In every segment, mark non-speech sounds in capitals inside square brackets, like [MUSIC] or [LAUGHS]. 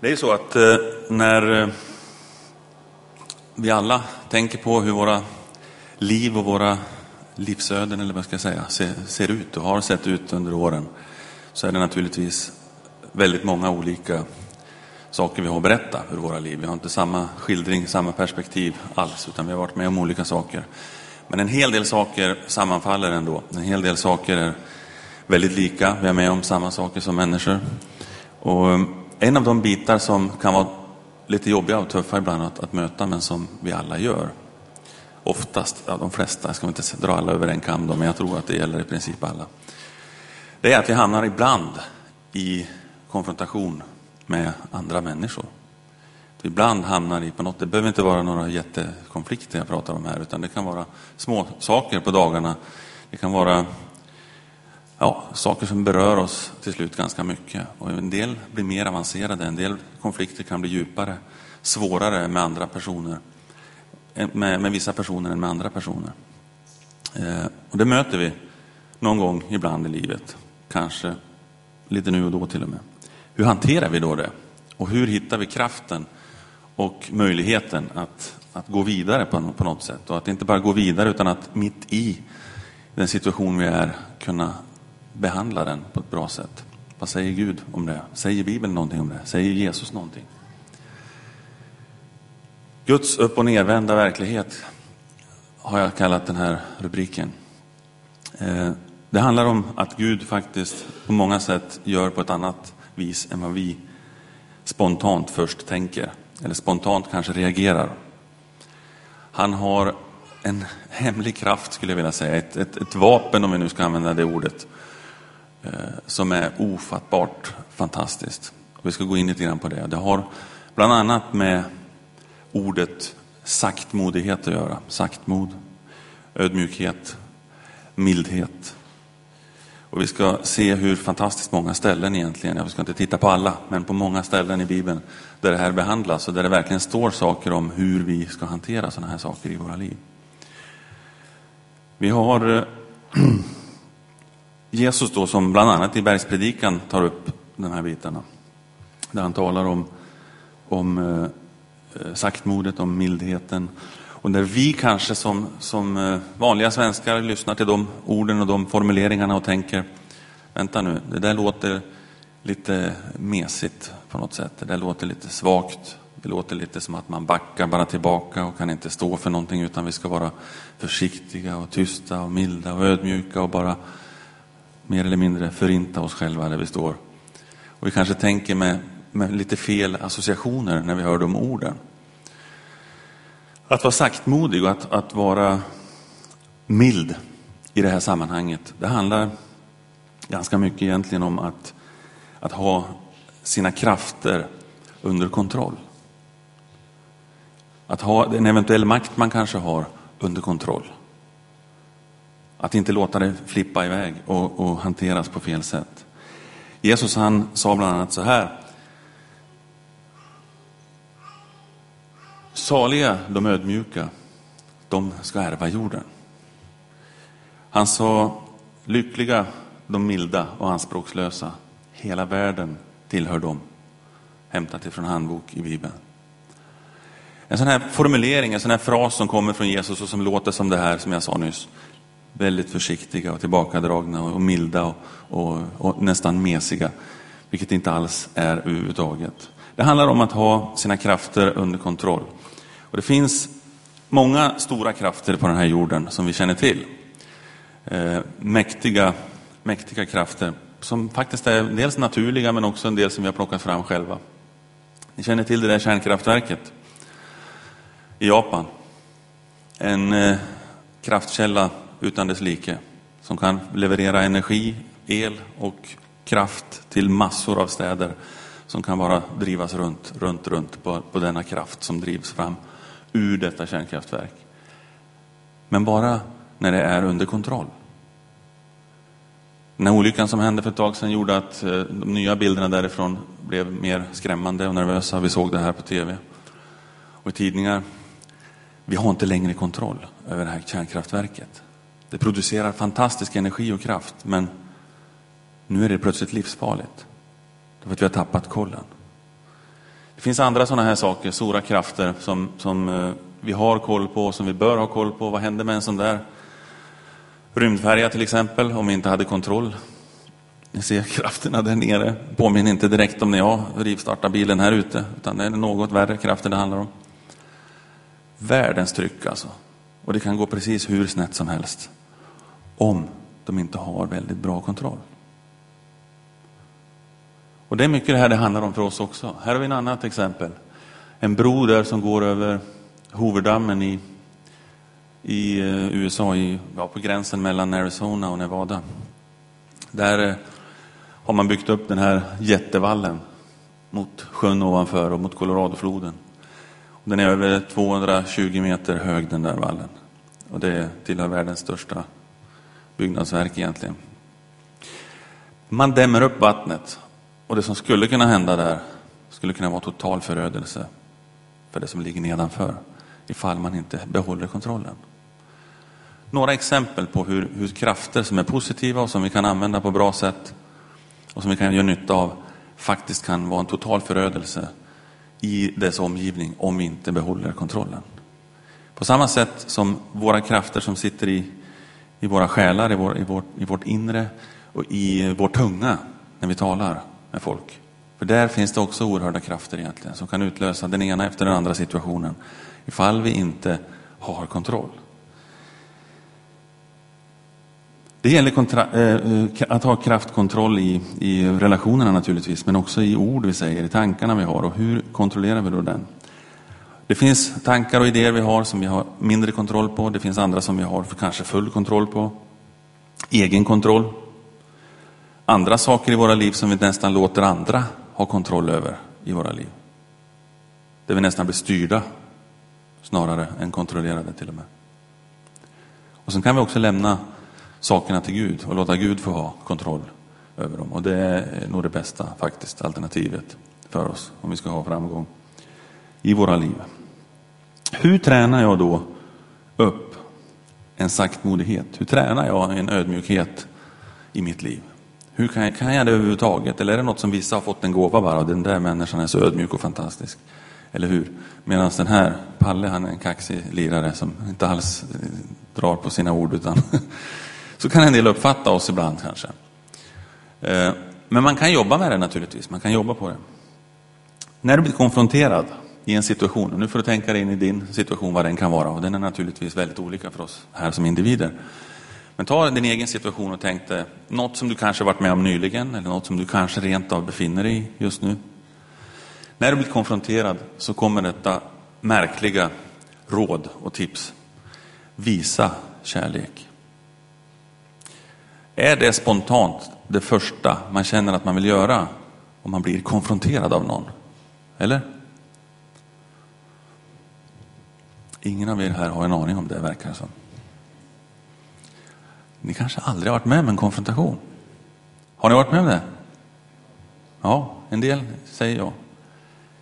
Det är så att eh, när eh, vi alla tänker på hur våra liv och våra livsöden, eller vad ska jag säga, ser, ut och har sett ut under åren, så är det naturligtvis väldigt många olika saker vi har att berätta ur våra liv. Vi har inte samma skildring, samma perspektiv alls, utan vi har varit med om olika saker. Men en hel del saker sammanfaller ändå. En hel del saker är väldigt lika. Vi är med om samma saker som människor. Och eh, en av de bitar som kan vara lite jobbiga och tuffa ibland att, att möta, men som vi alla gör, oftast, ja, de flesta, jag ska inte dra alla över en kam då, men jag tror att det gäller i princip alla. Det är att vi hamnar ibland i konfrontation med andra människor. Ibland hamnar i på något, det behöver inte vara några jättekonflikter jag pratar om här, utan det kan vara små saker på dagarna. Det kan vara ja, saker som berör oss till slut ganska mycket. Och en del blir mer avancerade, en del konflikter kan bli djupare, svårare med andra personer, eh, med, med vissa personer än med andra personer. Eh, och det möter vi någon gång ibland i livet, kanske lite nu och då till och med. Hur hanterar vi då det? Och hur hittar vi kraften och möjligheten att, att gå vidare på, på något sätt? Och att inte bara gå vidare utan att mitt i den situation vi är kunna behandla den på ett bra sätt. Vad säger Gud om det? Säger Bibeln någonting om det? Säger Jesus någonting? Guds upp och nervända verklighet har jag kallat den här rubriken. Eh, det handlar om att Gud faktiskt på många sätt gör på ett annat vis än vad vi spontant först tänker, eller spontant kanske reagerar. Han har en hemlig kraft, skulle jag vilja säga, ett, ett, ett vapen om vi nu ska använda det ordet, eh, Eh, som är ofattbart fantastiskt. vi ska gå in lite grann på det. Det har bland annat med ordet saktmodighet att göra. Saktmod, ödmjukhet, mildhet, och vi ska se hur fantastiskt många ställen egentligen, jag ska inte titta på alla, men på många ställen i Bibeln där det här behandlas och där det verkligen står saker om hur vi ska hantera sådana här saker i våra liv. Vi har eh, [CLEARS THROAT] Jesus då som bland annat i bergspredikan tar upp de här bitarna. Där han talar om, om eh, saktmodet, om mildheten, och när vi kanske som, som eh, vanliga svenskar lyssnar till de orden och de formuleringarna och tänker, vänta nu, det där låter lite mesigt på något sätt. Det där låter lite svagt. Det låter lite som att man backar bara tillbaka och kan inte stå för någonting utan vi ska vara försiktiga och tysta och milda och ödmjuka och bara mer eller mindre förinta oss själva där vi står. Och vi kanske tänker med, med lite fel associationer när vi hör de orden. Att vara saktmodig och att, att vara mild i det här sammanhanget, det handlar ganska mycket egentligen om att, att ha sina krafter under kontroll. Att ha en eventuell makt man kanske har under kontroll. Att inte låta det flippa iväg och, och hanteras på fel sätt. Jesus han sa bland annat så här Saliga de ödmjuka, de ska ärva jorden. Han sa, lyckliga de milda och anspråkslösa, hela världen tillhör dem. Hämtat ifrån handbok i Bibeln. En sån här formulering, en sån här fras som kommer från Jesus och som låter som det här som jag sa nyss. Väldigt försiktiga och tillbakadragna och milda och, och, och nästan mesiga. Vilket inte alls är överhuvudtaget. Det handlar om att ha sina krafter under kontroll. Och det finns många stora krafter på den här jorden som vi känner till. Eh, mäktiga, mäktiga krafter som faktiskt är dels naturliga men också en del som vi har plockat fram själva. Ni känner till det där kärnkraftverket i Japan. En eh, kraftkälla utan dess like som kan leverera energi, el och kraft till massor av städer som kan bara drivas runt, runt, runt på, på denna kraft som drivs fram ur detta kärnkraftverk. Men bara när det är under kontroll. Den här olyckan som hände för ett tag sedan gjorde att eh, de nya bilderna därifrån blev mer skrämmande och nervösa. Vi såg det här på tv och i tidningar. Vi har inte längre kontroll över det här kärnkraftverket. Det producerar fantastisk energi och kraft, men nu är det plötsligt livsfarligt. Därför att vi har tappat kollen. Det finns andra sådana här saker, stora krafter som, som eh, vi har koll på, som vi bör ha koll på. Vad händer med en sån där rymdfärja till exempel, om vi inte hade kontroll? Ni ser krafterna där nere. Påminner inte direkt om när jag rivstartar bilen här ute, utan det är något värre krafter det handlar om. Världens tryck alltså. Och det kan gå precis hur snett som helst. Om de inte har väldigt bra kontroll. Och det är mycket det här det handlar om för oss också. Här har vi ett annat exempel. En bro där som går över Hooverdammen i, i eh, USA, i, ja, på gränsen mellan Arizona och Nevada. Där eh, har man byggt upp den här jättevallen mot sjön ovanför och mot Coloradofloden. Den är över 220 meter hög den där vallen. Och det tillhör världens största byggnadsverk egentligen. Man dämmer upp vattnet och det som skulle kunna hända där skulle kunna vara total förödelse för det som ligger nedanför ifall man inte behåller kontrollen. Några exempel på hur, hur krafter som är positiva och som vi kan använda på bra sätt och som vi kan göra nytta av faktiskt kan vara en total förödelse i dess omgivning om vi inte behåller kontrollen. På samma sätt som våra krafter som sitter i, i våra själar, i, vår, i, vårt, i vårt inre och i vår tunga när vi talar med folk. För där finns det också oerhörda krafter egentligen som kan utlösa den ena efter den andra situationen ifall vi inte har kontroll. Det gäller eh, att ha kraftkontroll i, i relationerna naturligtvis, men också i ord vi säger, i tankarna vi har och hur kontrollerar vi då den? Det finns tankar och idéer vi har som vi har mindre kontroll på. Det finns andra som vi har kanske full kontroll på. Egen kontroll. Andra saker i våra liv som vi nästan låter andra ha kontroll över i våra liv. Där vi nästan blir styrda snarare än kontrollerade till och med. Och sen kan vi också lämna sakerna till Gud och låta Gud få ha kontroll över dem. Och det är nog det bästa faktiskt, alternativet för oss om vi ska ha framgång i våra liv. Hur tränar jag då upp en saktmodighet? Hur tränar jag en ödmjukhet i mitt liv? Hur kan jag, kan jag det överhuvudtaget? Eller är det något som vissa har fått en gåva bara? Den där människan är så ödmjuk och fantastisk. Eller hur? Medan den här Palle, han är en kaxig lirare som inte alls eh, drar på sina ord. utan [LAUGHS] Så kan en del uppfatta oss ibland kanske. Eh, men man kan jobba med det naturligtvis. Man kan jobba på det. När du blir konfronterad i en situation, och nu får du tänka dig in i din situation vad den kan vara. Och den är naturligtvis väldigt olika för oss här som individer. Men ta din egen situation och tänk dig något som du kanske varit med om nyligen eller något som du kanske rent av befinner dig i just nu. När du blir konfronterad så kommer detta märkliga råd och tips. Visa kärlek. Är det spontant det första man känner att man vill göra om man blir konfronterad av någon? Eller? Ingen av er här har en aning om det, verkar det som. Ni kanske aldrig har varit med om en konfrontation? Har ni varit med om det? Ja, en del säger jag.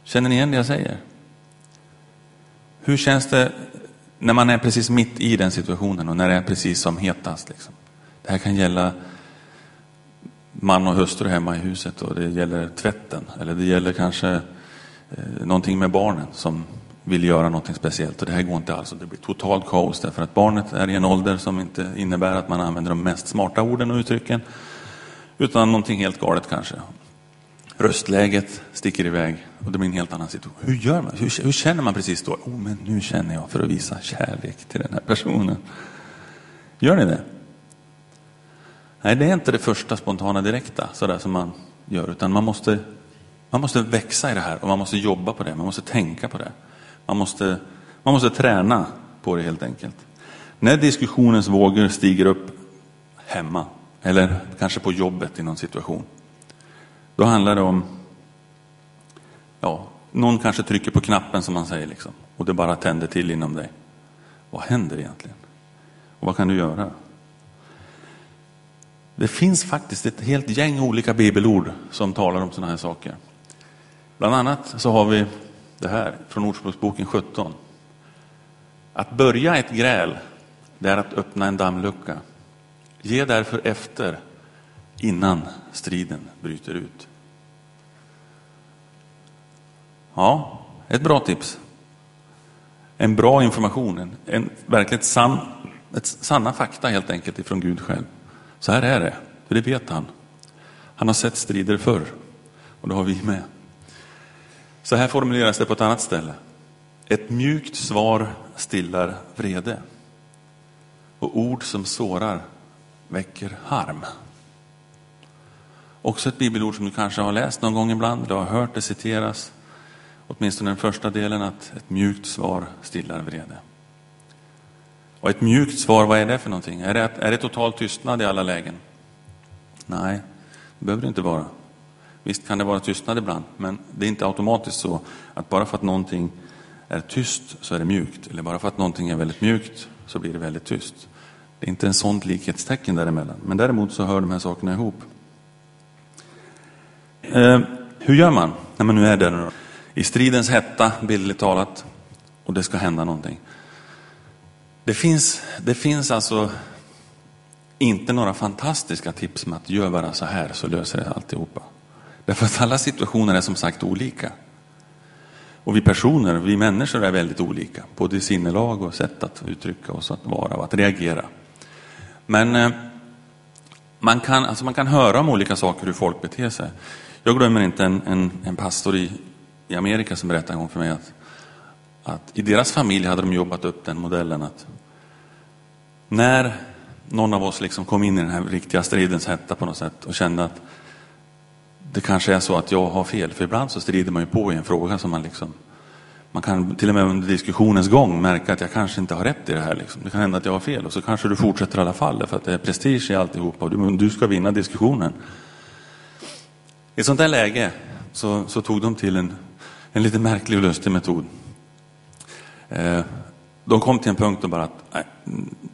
Känner ni igen det jag säger? Hur känns det när man är precis mitt i den situationen och när det är precis som hetast? Liksom? Det här kan gälla man och hustru hemma i huset och det gäller tvätten eller det gäller kanske eh, någonting med barnen som vill göra någonting speciellt och det här går inte alls och det blir totalt kaos därför att barnet är i en ålder som inte innebär att man använder de mest smarta orden och uttrycken utan någonting helt galet kanske. Röstläget sticker iväg och det blir en helt annan situation. Hur gör man? Hur, hur känner man precis då? Oh, men nu känner jag för att visa kärlek till den här personen. Gör ni det? Nej, det är inte det första spontana direkta sådär som man gör, utan man måste, man måste växa i det här och man måste jobba på det, man måste tänka på det. Man måste, man måste träna på det helt enkelt. När diskussionens vågor stiger upp hemma eller kanske på jobbet i någon situation, då handlar det om, ja, någon kanske trycker på knappen som man säger liksom, och det bara tänder till inom dig. Vad händer egentligen? Och vad kan du göra? Det finns faktiskt ett helt gäng olika bibelord som talar om sådana här saker. Bland annat så har vi det här från Ordspråksboken 17. Att börja ett gräl, det är att öppna en dammlucka. Ge därför efter innan striden bryter ut. Ja, ett bra tips. En bra information, en, en verkligt sann, ett sanna fakta helt enkelt ifrån Gud själv. Så här är det, för det vet han. Han har sett strider förr och det har vi med. Så här formuleras det på ett annat ställe. Ett mjukt svar stillar vrede och ord som sårar väcker harm. Också ett bibelord som du kanske har läst någon gång ibland, du har hört det citeras, åtminstone den första delen, att ett mjukt svar stillar vrede. Och ett mjukt svar, vad är det för någonting? Är det, är det total tystnad i alla lägen? Nej, det behöver det inte vara. Visst kan det vara tystnad ibland, men det är inte automatiskt så att bara för att någonting är tyst så är det mjukt, eller bara för att någonting är väldigt mjukt så blir det väldigt tyst. Det är inte en sånt likhetstecken däremellan, men däremot så hör de här sakerna ihop. Eh, hur gör man när man nu är där i stridens hetta, bildligt talat, och det ska hända någonting? Det finns, det finns alltså inte några fantastiska tips med att göra bara så här så löser det alltihopa. Därför att alla situationer är som sagt olika. Och vi personer, vi människor är väldigt olika, både i sinnelag och sätt att uttrycka oss, att vara och att reagera. Men eh, man, kan, alltså man kan höra om olika saker, hur folk beter sig. Jag glömmer inte en, en, en pastor i, i Amerika som berättade en gång för mig att, att i deras familj hade de jobbat upp den modellen att när någon av oss liksom kom in i den här riktiga stridens hetta på något sätt och kände att det kanske är så att jag har fel, för ibland så strider man ju på i en fråga som man liksom man kan till och med under diskussionens gång märka att jag kanske inte har rätt i det här. Liksom. Det kan hända att jag har fel och så kanske du fortsätter i alla fall för att det är prestige i alltihopa och du, du ska vinna diskussionen. I ett sånt där läge så, så tog de till en, en lite märklig och lustig metod. Eh, de kom till en punkt och bara att nej,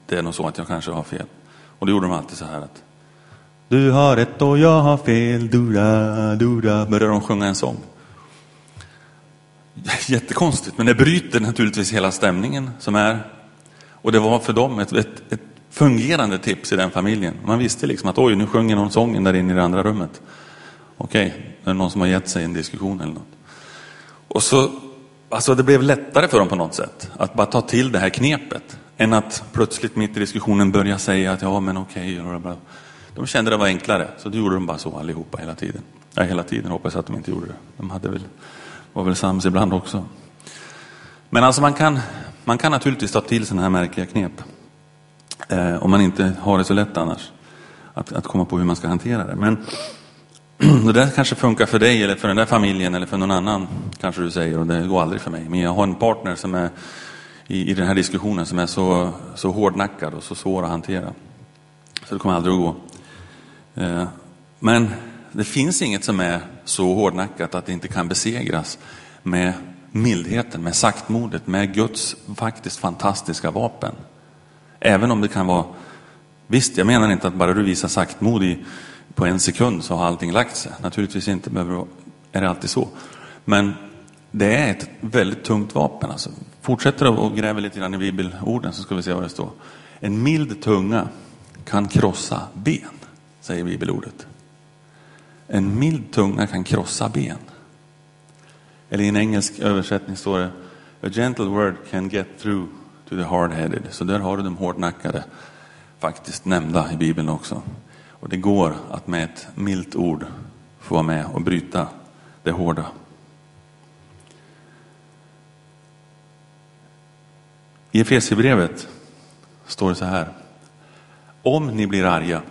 det är nog så att jag kanske har fel. Och då gjorde de alltid så här att du har rätt och jag har fel, dura, dura, Börjar de sjunga en sång. [LAUGHS] Jättekonstigt, men det bryter naturligtvis hela stämningen som är. Och det var för dem ett, ett, ett fungerande tips i den familjen. Man visste liksom att oj, nu sjunger någon sången där inne i det andra rummet. Okej, okay, det är någon som har gett sig en diskussion eller något. Och så, alltså det blev lättare för dem på något sätt att bara ta till det här knepet än att plötsligt mitt i diskussionen börja säga att ja, men okej. Okay, de kände det var enklare, så då gjorde de bara så allihopa hela tiden. Ja, hela tiden hoppas jag att de inte gjorde det. De hade väl, var väl sams ibland också. Men alltså man kan, man kan naturligtvis ta till sådana här märkliga knep. Eh, om man inte har det så lätt annars. Att, att komma på hur man ska hantera det. Men [CLEARS THROAT] det där kanske funkar för dig eller för den där familjen eller för någon annan. Kanske du säger och det går aldrig för mig. Men jag har en partner som är i, i den här diskussionen som är så, så hårdnackad och så svår att hantera. Så det kommer aldrig att gå. Eh, men det finns inget som är så hårdnackat att det inte kan besegras med mildheten, med saktmodet, med Guds faktiskt fantastiska vapen. Även om det kan vara, visst jag menar inte att bara du visar saktmod i, på en sekund så har allting lagt sig. Naturligtvis inte behöver, är det alltid så. Men det är ett väldigt tungt vapen. Alltså. Fortsätter att gräva lite grann i bibelorden så ska vi se vad det står. En mild tunga kan krossa ben säger bibelordet. En mild tunga kan krossa ben. Eller i en engelsk översättning står det A gentle word can get through to the hard-headed. Så där har du de hårdnackade faktiskt nämnda i Bibeln också. Och det går att med ett milt ord få vara med och bryta det hårda. I Efesierbrevet står det så här. Om ni blir arga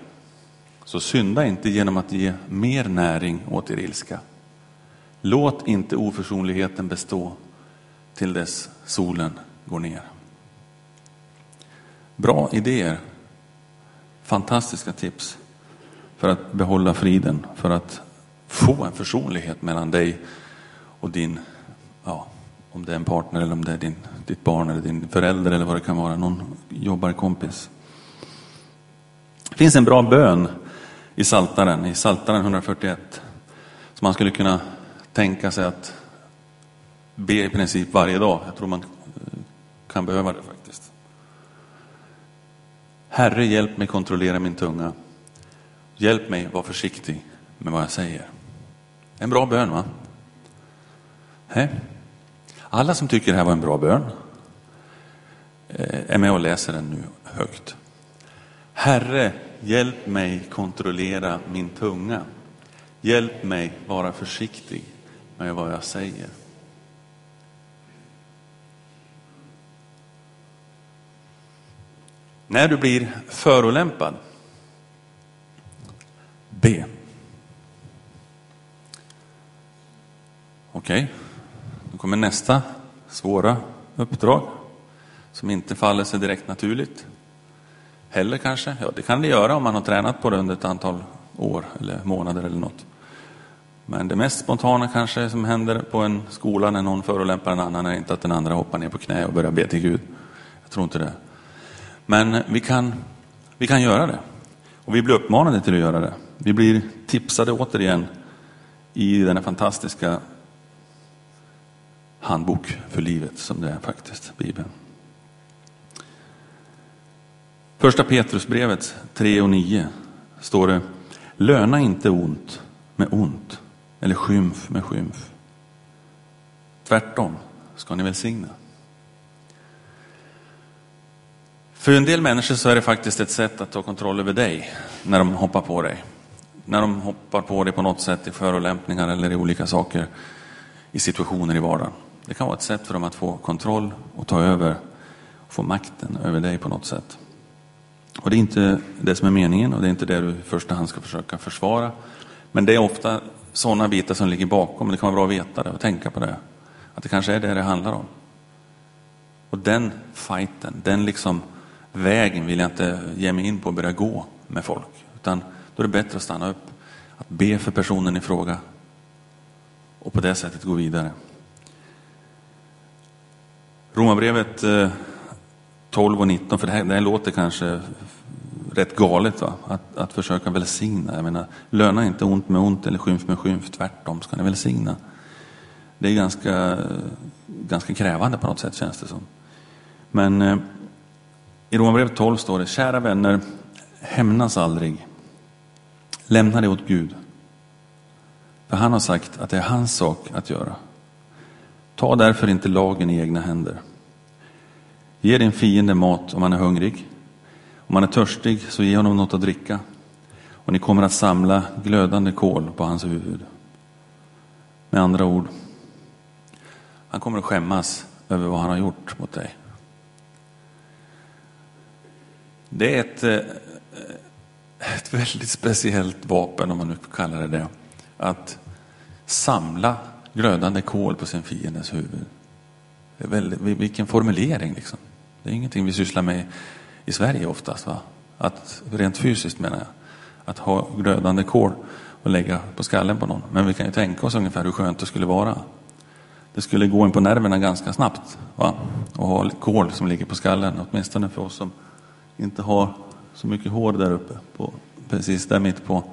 så synda inte genom att ge mer näring åt er ilska. Låt inte oförsonligheten bestå till dess solen går ner. Bra idéer, fantastiska tips för att behålla friden, för att få en försonlighet mellan dig och din, ja, om det är en partner eller om det är din, ditt barn eller din förälder eller vad det kan vara, någon jobbarkompis. Det finns en bra bön i Saltaren, i Saltaren 141. Så man skulle kunna tänka sig att be i princip varje dag. Jag tror man eh, kan behöva det faktiskt. Herre, hjälp mig kontrollera min tunga. Hjälp mig vara försiktig med vad jag säger. En bra bön, va? He? Alla som tycker det här var en bra bön eh, är med och läser den nu högt. Herre, hjälp mig kontrollera min tunga. Hjälp mig vara försiktig med vad jag säger. När du blir förolämpad, be. Okej, okay. då kommer nästa svåra uppdrag som inte faller sig direkt naturligt. Heller kanske, ja det kan det göra om man har tränat på det under ett antal år eller månader eller något. Men det mest spontana kanske som händer på en skola när någon förolämpar en annan är inte att den andra hoppar ner på knä och börjar be till Gud. Jag tror inte det. Men vi kan, vi kan göra det. Och vi blir uppmanade till att göra det. Vi blir tipsade återigen i den fantastiska handbok för livet som det är faktiskt, Bibeln. Första Petrusbrevet 3 och 9 står det Löna inte ont med ont eller skymf med skymf. Tvärtom ska ni välsigna. För en del människor så är det faktiskt ett sätt att ta kontroll över dig när de hoppar på dig. När de hoppar på dig på något sätt i förolämpningar eller i olika saker i situationer i vardagen. Det kan vara ett sätt för dem att få kontroll och ta över och få makten över dig på något sätt. Och det är inte det som är meningen och det är inte det du i första hand ska försöka försvara. Men det är ofta sådana bitar som ligger bakom. Det kan vara bra att veta det och tänka på det. Att det kanske är det det handlar om. Och den fighten, den liksom vägen vill jag inte ge mig in på och börja gå med folk. Utan då är det bättre att stanna upp, att be för personen i fråga och på det sättet gå vidare. Romarbrevet eh, 12 och 19, för det här, det här låter kanske rätt galet va? Att, att försöka välsigna. Jag menar, löna inte ont med ont eller skymf med skymf, tvärtom ska ni välsigna. Det är ganska, ganska krävande på något sätt känns det som. Men eh, i Romarbrevet 12 står det, kära vänner, hämnas aldrig. Lämna det åt Gud. För han har sagt att det är hans sak att göra. Ta därför inte lagen i egna händer. Ge din fiende mat om han är hungrig. Om han är törstig så ge honom något att dricka. Och ni kommer att samla glödande kol på hans huvud. Med andra ord, han kommer att skämmas över vad han har gjort mot dig. Det är ett, eh, ett väldigt speciellt vapen, om man nu kallar det det. Att samla glödande kol på sin fiendes huvud. Det är väldigt, vilken formulering liksom. Det är ingenting vi sysslar med i Sverige oftast. Va? Att, rent fysiskt menar jag. Att ha glödande kol och lägga på skallen på någon. Men vi kan ju tänka oss ungefär hur skönt det skulle vara. Det skulle gå in på nerverna ganska snabbt. Va? Och ha kol som ligger på skallen. Åtminstone för oss som inte har så mycket hår där uppe. På, precis där mitt på.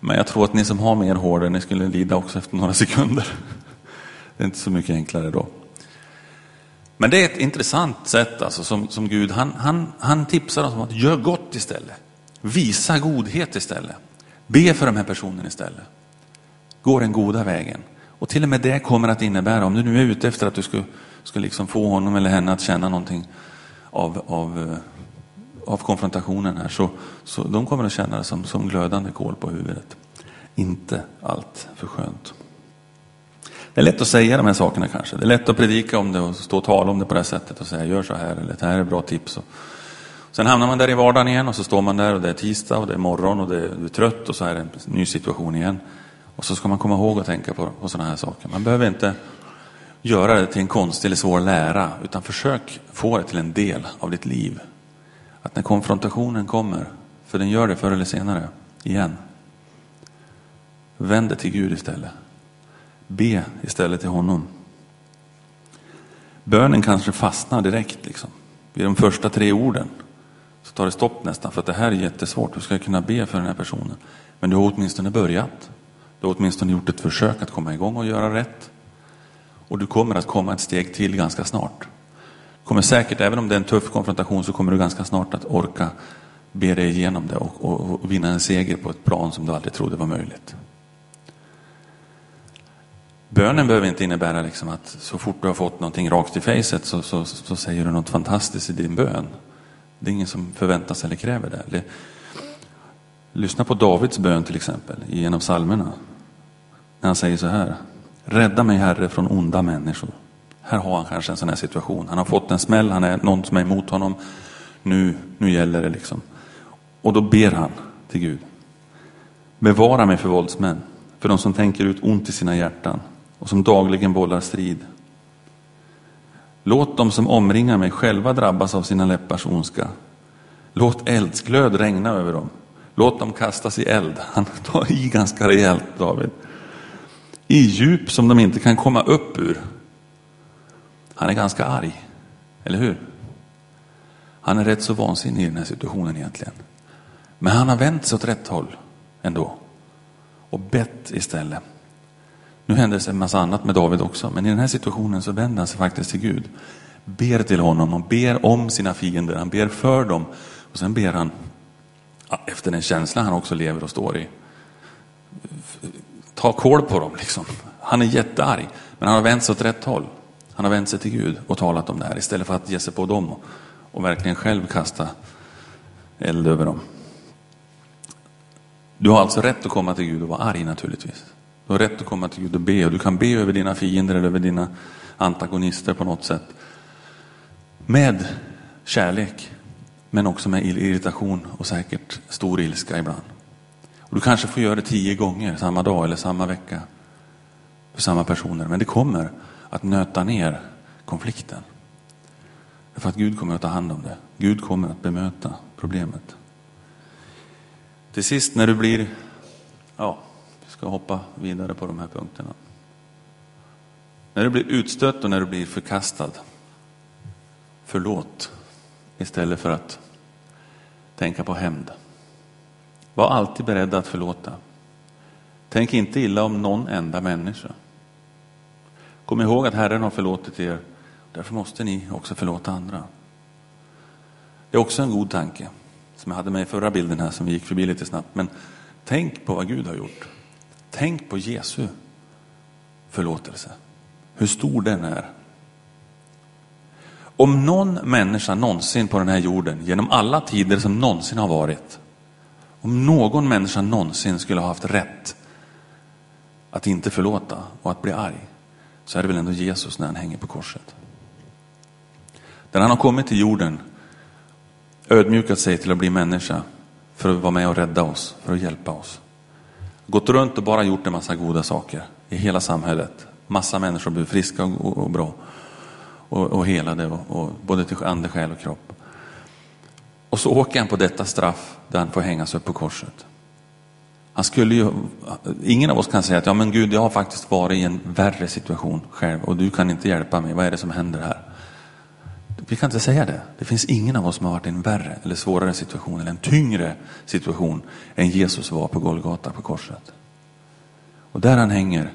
Men jag tror att ni som har mer hår, ni skulle lida också efter några sekunder. [LAUGHS] Det är inte så mycket enklare då. Men det är ett intressant sätt alltså, som, som Gud, han, han, han tipsar oss om att göra gott istället. Visa godhet istället. Be för de här personerna istället. Gå den goda vägen. Och till och med det kommer att innebära, om du nu är ute efter att du ska, ska liksom få honom eller henne att känna någonting av, av, eh, av konfrontationen här, så, så de kommer att känna det som, som glödande kol på huvudet. Inte allt för skönt. Det är lätt att säga de här sakerna kanske. Det är lätt att predika om det och stå och tala om det på det här sättet och säga gör så här eller det här är bra tips. Och sen hamnar man där i vardagen igen och så står man där och det är tisdag och det är morgon och det är, du är trött och så är det en ny situation igen. Och så ska man komma ihåg att tänka på, på sådana här saker. Man behöver inte göra det till en konstig eller svår lära utan försök få det till en del av ditt liv. Att när konfrontationen kommer, för den gör det förr eller senare, igen. Vänd dig till Gud istället. Be istället till honom. Bönen kanske fastnar direkt liksom. Vid de första tre orden så tar det stopp nästan för att det här är jättesvårt. Hur ska jag kunna be för den här personen. Men du har åtminstone börjat. Du har åtminstone gjort ett försök att komma igång och göra rätt. Och du kommer att komma ett steg till ganska snart. Kommer säkert, även om det är en tuff konfrontation, så kommer du ganska snart att orka be dig igenom det och, och, och vinna en seger på ett plan som du aldrig trodde var möjligt. Bönen behöver inte innebära liksom att så fort du har fått någonting rakt i facet så, så, så säger du något fantastiskt i din bön. Det är ingen som förväntar sig eller kräver det. Lyssna på Davids bön till exempel i en av psalmerna. När han säger så här. Rädda mig Herre från onda människor. Här har han kanske en sån här situation. Han har fått en smäll, han är någon som är emot honom. Nu, nu gäller det liksom. Och då ber han till Gud. Bevara mig för våldsmän, för de som tänker ut ont i sina hjärtan och som dagligen bollar strid. Låt dem som omringar mig själva drabbas av sina läppars ondska. Låt eldsglöd regna över dem. Låt dem kastas i eld. [LAUGHS] Han tar i ganska rejält, David. I djup som de inte kan komma upp ur. Han är ganska arg, eller hur? Han är rätt så vansinnig i den här situationen egentligen. Men han har vänt sig åt rätt håll ändå. Och bett istället. Nu händer det en massa annat med David också, men i den här situationen så vänder han sig faktiskt till Gud. Ber till honom och ber om sina fiender, han ber för dem. Och sen ber han efter den känsla han också lever och står i. Ta koll på dem liksom. Han är jättearg, men han har vänt sig åt rätt håll. Han har vänt sig till Gud och talat om det här istället för att ge sig på dem och verkligen själv kasta eld över dem. Du har alltså rätt att komma till Gud och vara arg naturligtvis. Du har rätt att komma till Gud och be och du kan be över dina fiender eller över dina antagonister på något sätt. Med kärlek, men också med irritation och säkert stor ilska ibland. Och du kanske får göra det tio gånger samma dag eller samma vecka för samma personer, men det kommer att nöta ner konflikten. För att Gud kommer att ta hand om det. Gud kommer att bemöta problemet. Till sist när du blir, ja, ska hoppa vidare på de här punkterna. När du blir utstött och när du blir förkastad, förlåt istället för att tänka på hämnd. Var alltid beredd att förlåta. Tänk inte illa om någon enda människa. Kom ihåg att Herren har förlåtit er, därför måste ni också förlåta andra. Det är också en god tanke som jag hade med i förra bilden här som vi gick förbi lite snabbt. Men tänk på vad Gud har gjort. Tänk på Jesu förlåtelse. Hur stor den är. Om någon människa någonsin på den här jorden, genom alla tider som någonsin har varit, om någon människa någonsin skulle ha haft rätt att inte förlåta och att bli arg, så är det väl ändå Jesus när han hänger på korset. När han har kommit till jorden ödmjukat sig till att bli människa för att vara med och rädda oss, för att hjälpa oss. Gått runt och bara gjort en massa goda saker i hela samhället. Massa människor blev friska och, och, bra och, och helade, och, och, både till ande, själ och kropp. Och så åker han på detta straff där han får hängas upp på korset. Han skulle ju, ingen av oss kan säga att ja men Gud, jag har faktiskt varit i en värre situation själv och du kan inte hjälpa mig. Vad är det som händer här? Vi kan inte säga det. Det finns ingen av oss som har varit i en värre eller svårare situation eller en tyngre situation än Jesus var på Golgata på korset. Och där han hänger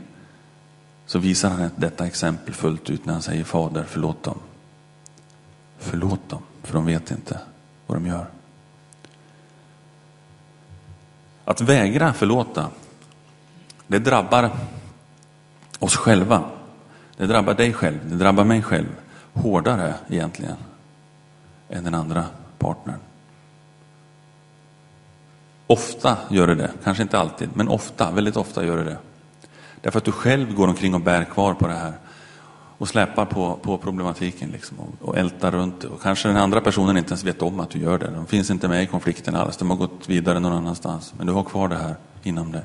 så visar han detta exempel fullt ut när han säger Fader, förlåt dem. Förlåt dem, för de vet inte vad de gör. Att vägra förlåta, det drabbar oss själva. Det drabbar dig själv, det drabbar mig själv hårdare egentligen än den andra partnern. Ofta gör det det, kanske inte alltid, men ofta, väldigt ofta gör det det. Därför att du själv går omkring och bär kvar på det här och släpar på, på problematiken liksom, och, och ältar runt det. Och kanske den andra personen inte ens vet om att du gör det. De finns inte med i konflikten alls, de har gått vidare någon annanstans. Men du har kvar det här inom dig.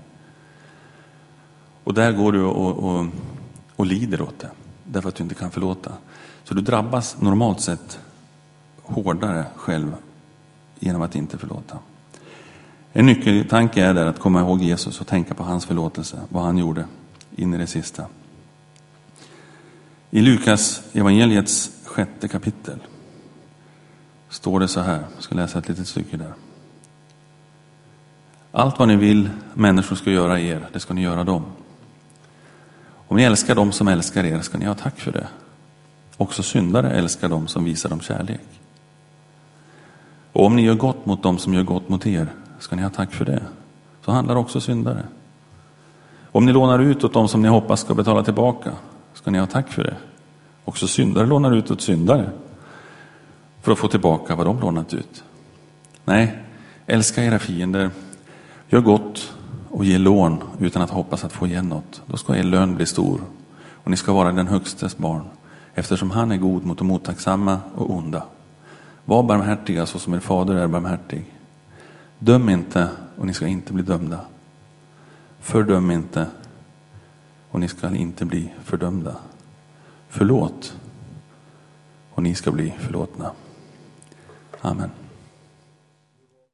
Och där går du och, och, och lider åt det, därför att du inte kan förlåta. Så du drabbas normalt sett hårdare själv genom att inte förlåta. En nyckeltanke är där att komma ihåg Jesus och tänka på hans förlåtelse, vad han gjorde in i det sista. I Lukas evangeliets sjätte kapitel står det så här, jag ska läsa ett litet stycke där. Allt vad ni vill människor ska göra er, det ska ni göra dem. Om ni älskar dem som älskar er ska ni ha tack för det. Också syndare älskar dem som visar dem kärlek. Och om ni gör gott mot dem som gör gott mot er ska ni ha tack för det. Så handlar också syndare. Om ni lånar ut åt dem som ni hoppas ska betala tillbaka, ska ni ha tack för det. Också syndare lånar ut åt syndare för att få tillbaka vad de lånat ut. Nej, älska era fiender, gör gott och ge lån utan att hoppas att få igen något. Då ska er lön bli stor och ni ska vara den högstes barn eftersom han är god mot de otacksamma och onda. Var barmhärtiga så som er fader är barmhärtig. Döm inte och ni ska inte bli dömda. Fördöm inte och ni ska inte bli fördömda. Förlåt och ni ska bli förlåtna. Amen.